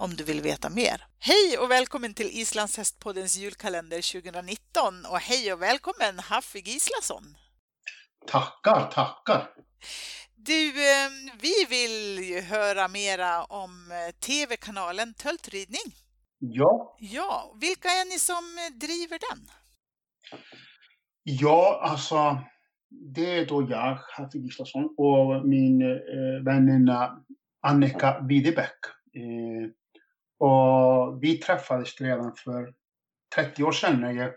om du vill veta mer. Hej och välkommen till Islandshästpoddens julkalender 2019 och hej och välkommen Haffig Gislason! Tackar, tackar! Du, eh, vi vill ju höra mera om eh, tv-kanalen Töltridning. Ja. Ja, vilka är ni som eh, driver den? Ja, alltså det är då jag, Haffig Gislason, och min eh, väninna Annika Widebäck. Eh, och vi träffades redan för 30 år sedan när jag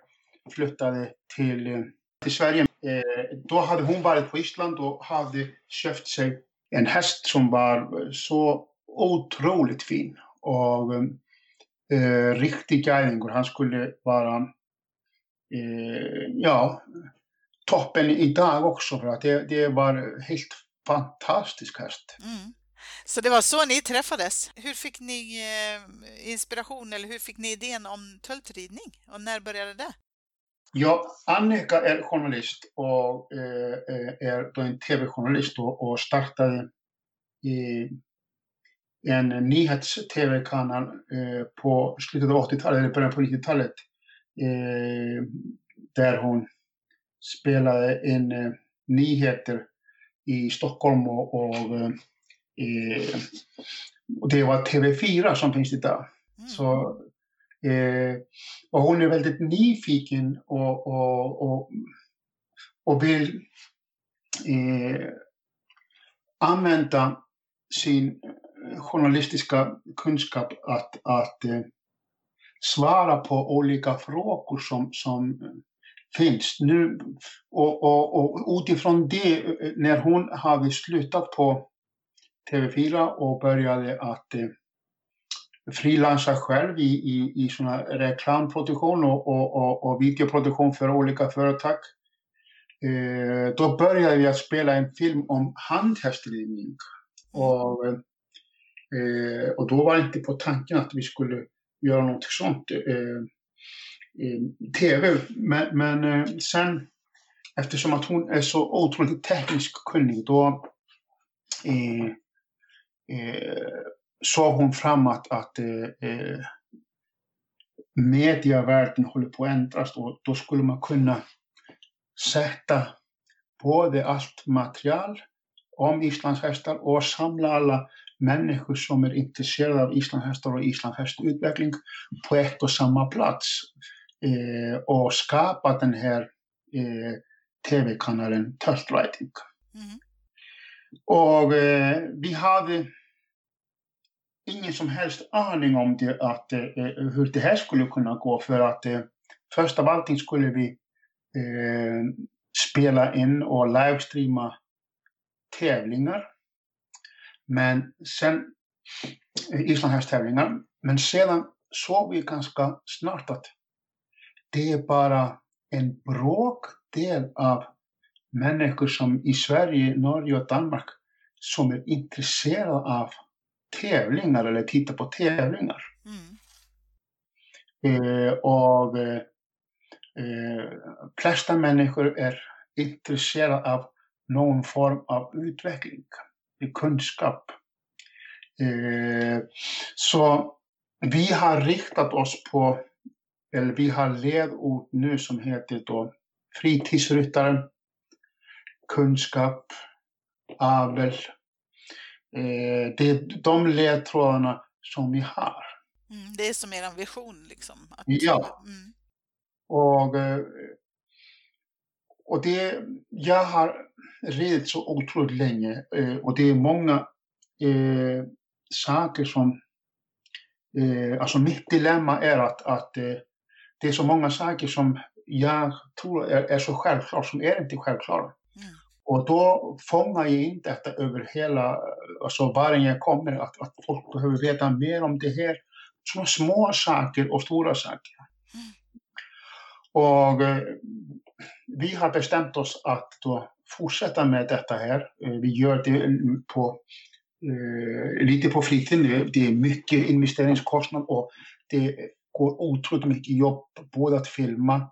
flyttade till, till Sverige. Eh, då hade hon varit på Island och hade köpt sig en häst som var så otroligt fin. Och eh, riktig guiding. Han skulle vara eh, ja, toppen idag också för att det, det var helt fantastisk häst. Mm. Så det var så ni träffades. Hur fick ni eh, inspiration eller hur fick ni idén om töltridning och när började det? Ja, Annika är journalist och eh, eh, är då en tv-journalist och, startade i en nyhets-tv-kanal på slutet av 80-talet eller början på 90-talet där hon spelade in nyheter i Stockholm och, och Eh, och det var TV4 som finns idag. Mm. Så, eh, och hon är väldigt nyfiken och, och, och, och vill eh, använda sin journalistiska kunskap att, att eh, svara på olika frågor som, som finns nu. Och, och, och utifrån det, när hon hade slutat på TV4 och började att eh, frilansa själv i, i, i såna reklamproduktion och, och, och, och videoproduktion för olika företag. Eh, då började vi att spela en film om handhästridning. Och, eh, och då var det inte på tanken att vi skulle göra något sånt eh, eh TV. Men, men eh, sen eftersom att hon är så otroligt tekniskt kunnig då eh, såg hon fram att, eh, eh, medievärlden håller på att ändras och då skulle man kunna sätta både allt material om islandshästar och samla alla människor som är intresserade av islandshästar och islandshästutveckling på ett och samma plats eh, och skapa den här eh, tv-kanalen Turtle Riding. Mm. Och eh, vi hade ingen som helst aning om det, att, eh, eh hur det här skulle kunna gå för att eh, först av allting skulle vi eh, spela in och livestreama tävlingar. Men sen, eh, islandshästtävlingar. Men sedan såg vi ganska snart att det är bara en bråkdel av människor som i Sverige, Norge och Danmark som är intresserade av tävlingar eller titta på tävlingar. Mm. Eh, och eh, flesta människor är intresserade av någon form av utveckling, kunskap. Eh, så vi har riktat oss på, eller vi har ledord nu som heter då fritidsryttaren, kunskap, avel, Eh, det är de ledtrådarna som vi har. Mm, det är som er vision liksom? Att, ja. Mm. Och, eh, och det, jag har ridit så otroligt länge eh, och det är många eh, saker som... Eh, alltså mitt dilemma är att, att eh, det är så många saker som jag tror är, är så självklara som är inte självklara. Mm. Och då fångar jag in detta över hela, alltså varje jag kommer, att, att folk behöver veta mer om det här. sådana små saker och stora saker. Och eh, vi har bestämt oss att då fortsätta med detta här. Eh, vi gör det på, eh, lite på fritiden. Det är mycket investeringskostnad och det går otroligt mycket jobb både att filma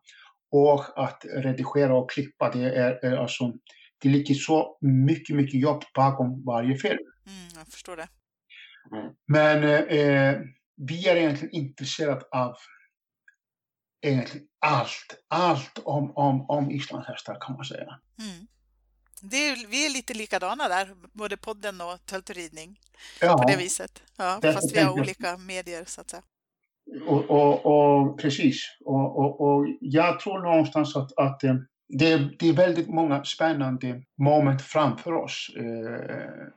och att redigera och klippa. Det, är, är alltså, det ligger så mycket, mycket jobb bakom varje film. Mm, jag förstår det. Men eh, vi är egentligen intresserade av egentligen allt, allt om, om, om islandshästar kan man säga. Mm. Det är, vi är lite likadana där, både podden och töltridning. Ja, På det viset. Ja, Det- fast vi har det- olika medier så att säga. och, och, och precis. Och, och, och jag tror någonstans att, att det, det, det är väldigt många spännande moment framför oss. Eh,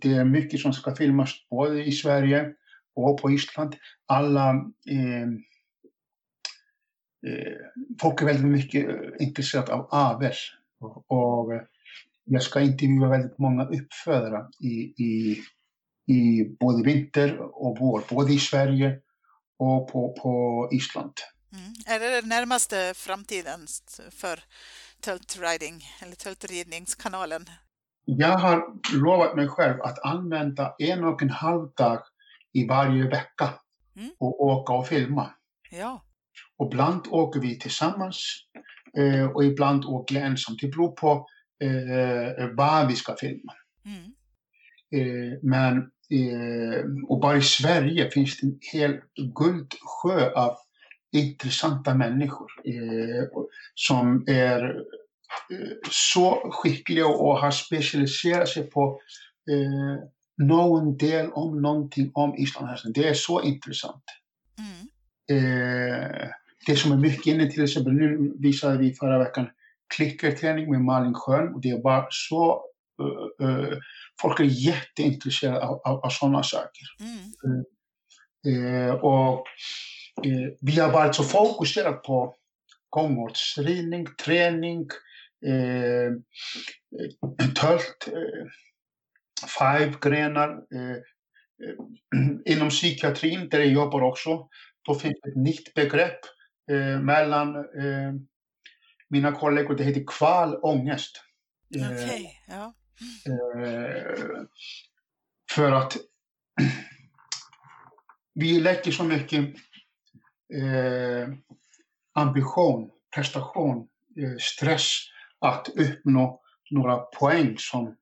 Det är mycket som ska filmas både i Sverige och på Island. Alla eh, eh, folk är väldigt mycket eh, intresserade av avel. Och, eh, jag ska intervjua väldigt många uppfödare i, i, i både vinter och vår, både i Sverige och på, på Island. Mm. Är det den närmaste framtiden för töltriding eller töltridningskanalen? Jag har lovat mig själv att använda en och en halv dag i varje vecka Mm. och åka och filma. Ja. Och ibland åker vi tillsammans eh, och ibland åker jag ensam. Det beror på eh, vad vi ska filma. Mm. Eh, men eh, och bara i Sverige finns det en hel guldsjö av intressanta människor eh, som är eh, så skickliga och har specialiserat sig på eh, någon del om någonting om islandshästen. Det är så intressant. Mm. Eh, det som är mycket inne till exempel, nu visade vi förra veckan klickerträning med Malin Schön och det är bara så eh, eh, folk är jätteintresserade av, av, av sådana saker. Mm. Och eh, vi har varit så fokuserade på gångortsridning, träning, eh, tölt, eh, five-grenar. Eh, eh, inom psykiatrin, där jag jobbar också, då finns ett nytt begrepp eh, mellan eh, mina kollegor. Det heter kvalångest. Eh, Okej, ja. Eh, för att vi lägger så mycket eh, ambition, prestation, eh, stress att uppnå några poäng som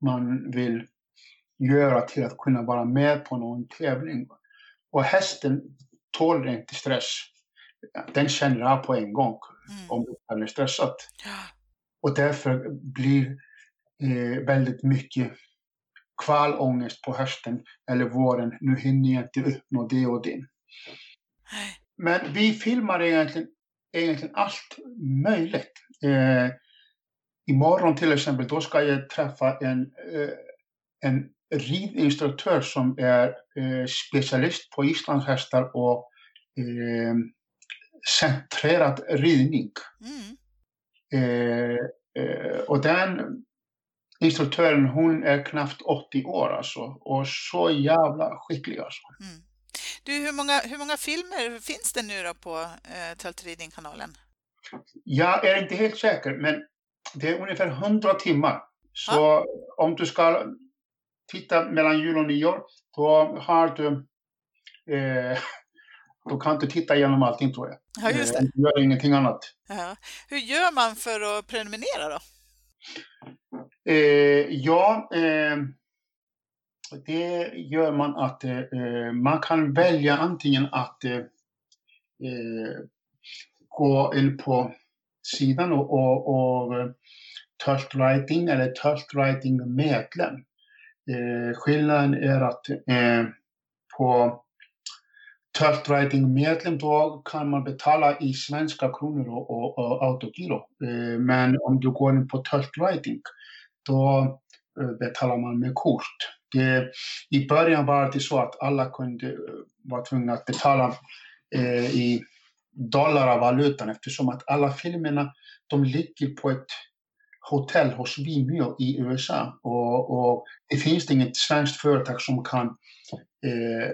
man vill göra till att kunna vara med på någon tävling. Och hästen tål inte stress. Den känner av på en gång Mm. om den är stressad. Och därför blir eh, väldigt mycket kvalångest på hösten eller våren. Nu hinner jag inte uppnå det och det. Nej. Men vi filmar egentligen, egentligen allt möjligt. Eh, imorgon till exempel, då ska jag träffa en, eh, en ridinstruktör som är eh, specialist på islandshästar och eh, centrerad ridning. Mm. Eh, eh, och den instruktören, hon är knappt 80 år alltså. Och så jävla skicklig alltså. Mm. Du, hur många, hur många filmer finns det nu då på eh, Töltridning-kanalen? Jag är inte helt säker, men det är ungefär 100 timmar. Så om du ska titta mellan jul och nyår, då har du eh, då kan du titta igenom allting tror jag. Ja, just Eh, det. Du gör ingenting annat. Ja. Hur gör man för att prenumerera då? Eh, ja, eh, det gör man att eh, man kan välja antingen att eh, eh gå in på sidan och, och, och eh, Writing eller Tult Writing medlem. Eh, skillnaden är att eh, på Tult Writing medlem då kan man betala i svenska kronor och, och, och autogiro. Eh, men om du går in på Tult Writing då eh, betalar man med kort. Det, I början var det så att alla kunde eh, vara tvungna att betala eh, i dollar av valutan eftersom att alla filmerna de ligger på ett hotell hos Vimeo i USA och, och det finns inget svenskt företag som kan eh,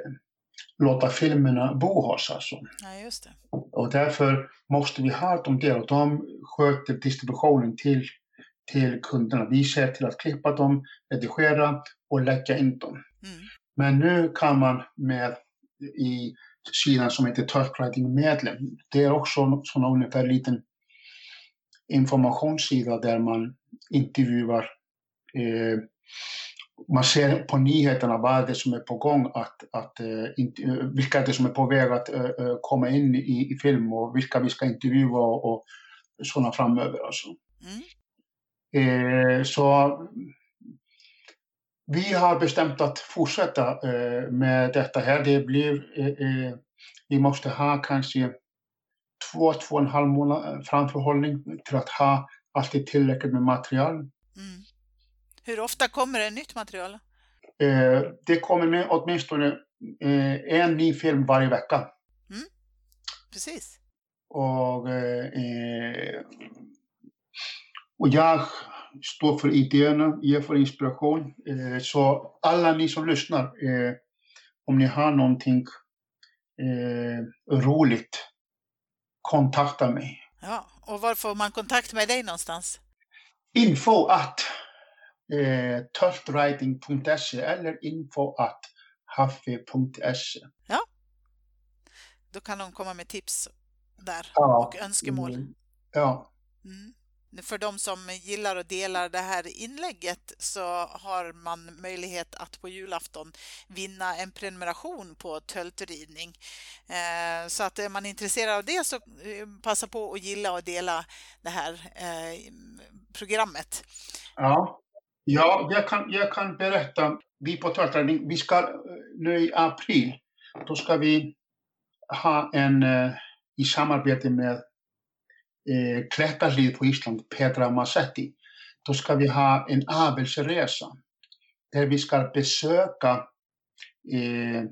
låta filmerna bo hos alltså. Ja, just det. Och därför måste vi ha dem där och de sköter distributionen till, till kunderna. Vi ser till att klippa dem, redigera och lägga in dem. Mm. Men nu kan man med i sidan som heter Turfwriting medlem. Det är också sån ungefär liten informationssida där man intervjuar eh, man ser på nyheterna vad det är som är på gång, att, att, uh, in, vilka det är som är på väg att uh, komma in i, i, film och vilka vi ska intervjua och, och sådana framöver. Alltså. Mm. Eh, så vi har bestämt att fortsätta eh, med detta här. Det blir, eh, vi måste ha kanske två, två och en halv månad framförhållning till att ha alltid tillräckligt med material. Mm. Hur ofta kommer det nytt material? Eh, det kommer med åtminstone eh, en ny film varje vecka. Mm. Precis. Och, eh, och jag står för idéerna, ger för inspiration. Eh, så alla ni som lyssnar, eh, om ni har någonting eh, roligt, kontakta mig. Ja, och var får man kontakt med dig någonstans? Info att eh, turfwriting.se eller info att haffe.se. Ja, då kan de komma med tips där Ja. och önskemål. Ja, Mm. För de som gillar och delar det här inlägget så har man möjlighet att på julafton vinna en prenumeration på Töltridning. Eh, så att är man intresserad av det så eh, passa på att gilla och dela det här eh, programmet. ja. ja jag, kan, jag kan berätta. Vi på Töltridning, vi ska nu i april, då ska vi ha en i samarbete med eh, klättarlid på Island, Petra Massetti. Då ska vi ha en avelsresa där vi ska besöka eh,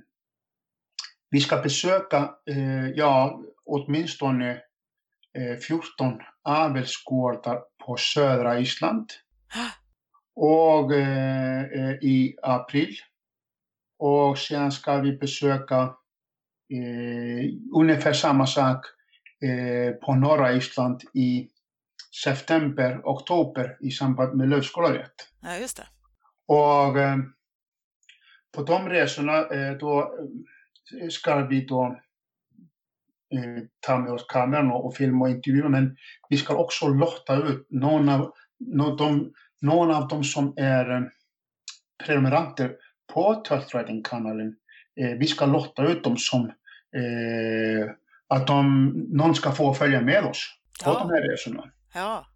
vi ska besöka, eh, ja, åtminstone eh, 14 avelsgårdar på södra Island och eh, eh, i april. Och sen ska vi besöka eh, ungefär samma sak eh, på norra Island i september, oktober i samband med lövskolaret. Ja, just det. Och eh, på de resorna eh, då eh, ska vi då eh, ta med oss kameran och, filma och intervjua men vi ska också lotta ut någon av, någon, de, någon av dem som är eh, prenumeranter på Turfwriting-kanalen. Eh, vi ska lotta ut dem som eh, att de, någon ska få följa med oss på Ja. de här resorna. Ja,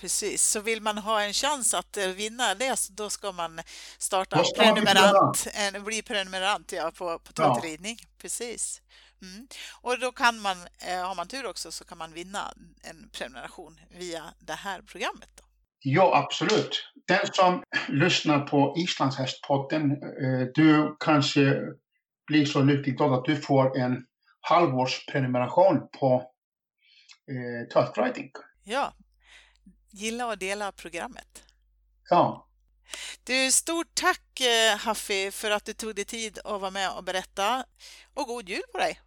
precis. Så vill man ha en chans att eh, vinna det, så då ska man starta ska prenumerant, en, bli prenumerant ja, på, på Ja. Toltridning. Precis. Mm. Och då kan man, eh, har man tur också, så kan man vinna en prenumeration via det här programmet. Då. Ja, absolut. Den som lyssnar på Islandshästpodden, eh, du kanske blir så lycklig glad att du får en halvårsprenumeration på eh, Turfwriting. Ja, gilla och dela programmet. Ja, Du, stort tack eh, Haffi för att du tog dig tid att vara med och berätta. Och god jul på dig!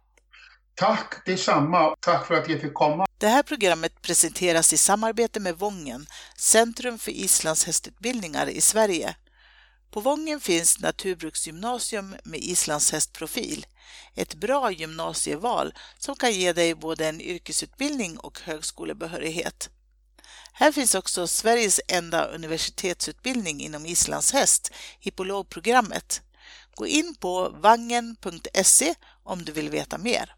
tack detsamma. Tack för att jag fick komma. Det här programmet presenteras i samarbete med Vången, Centrum för islandshästutbildningar i Sverige. På Vången finns Naturbruksgymnasium med islandshästprofil. Ett bra gymnasieval som kan ge dig både en yrkesutbildning och högskolebehörighet. Här finns också Sveriges enda universitetsutbildning inom islandshäst, hippologprogrammet. Gå in på vangen.se om du vill veta mer.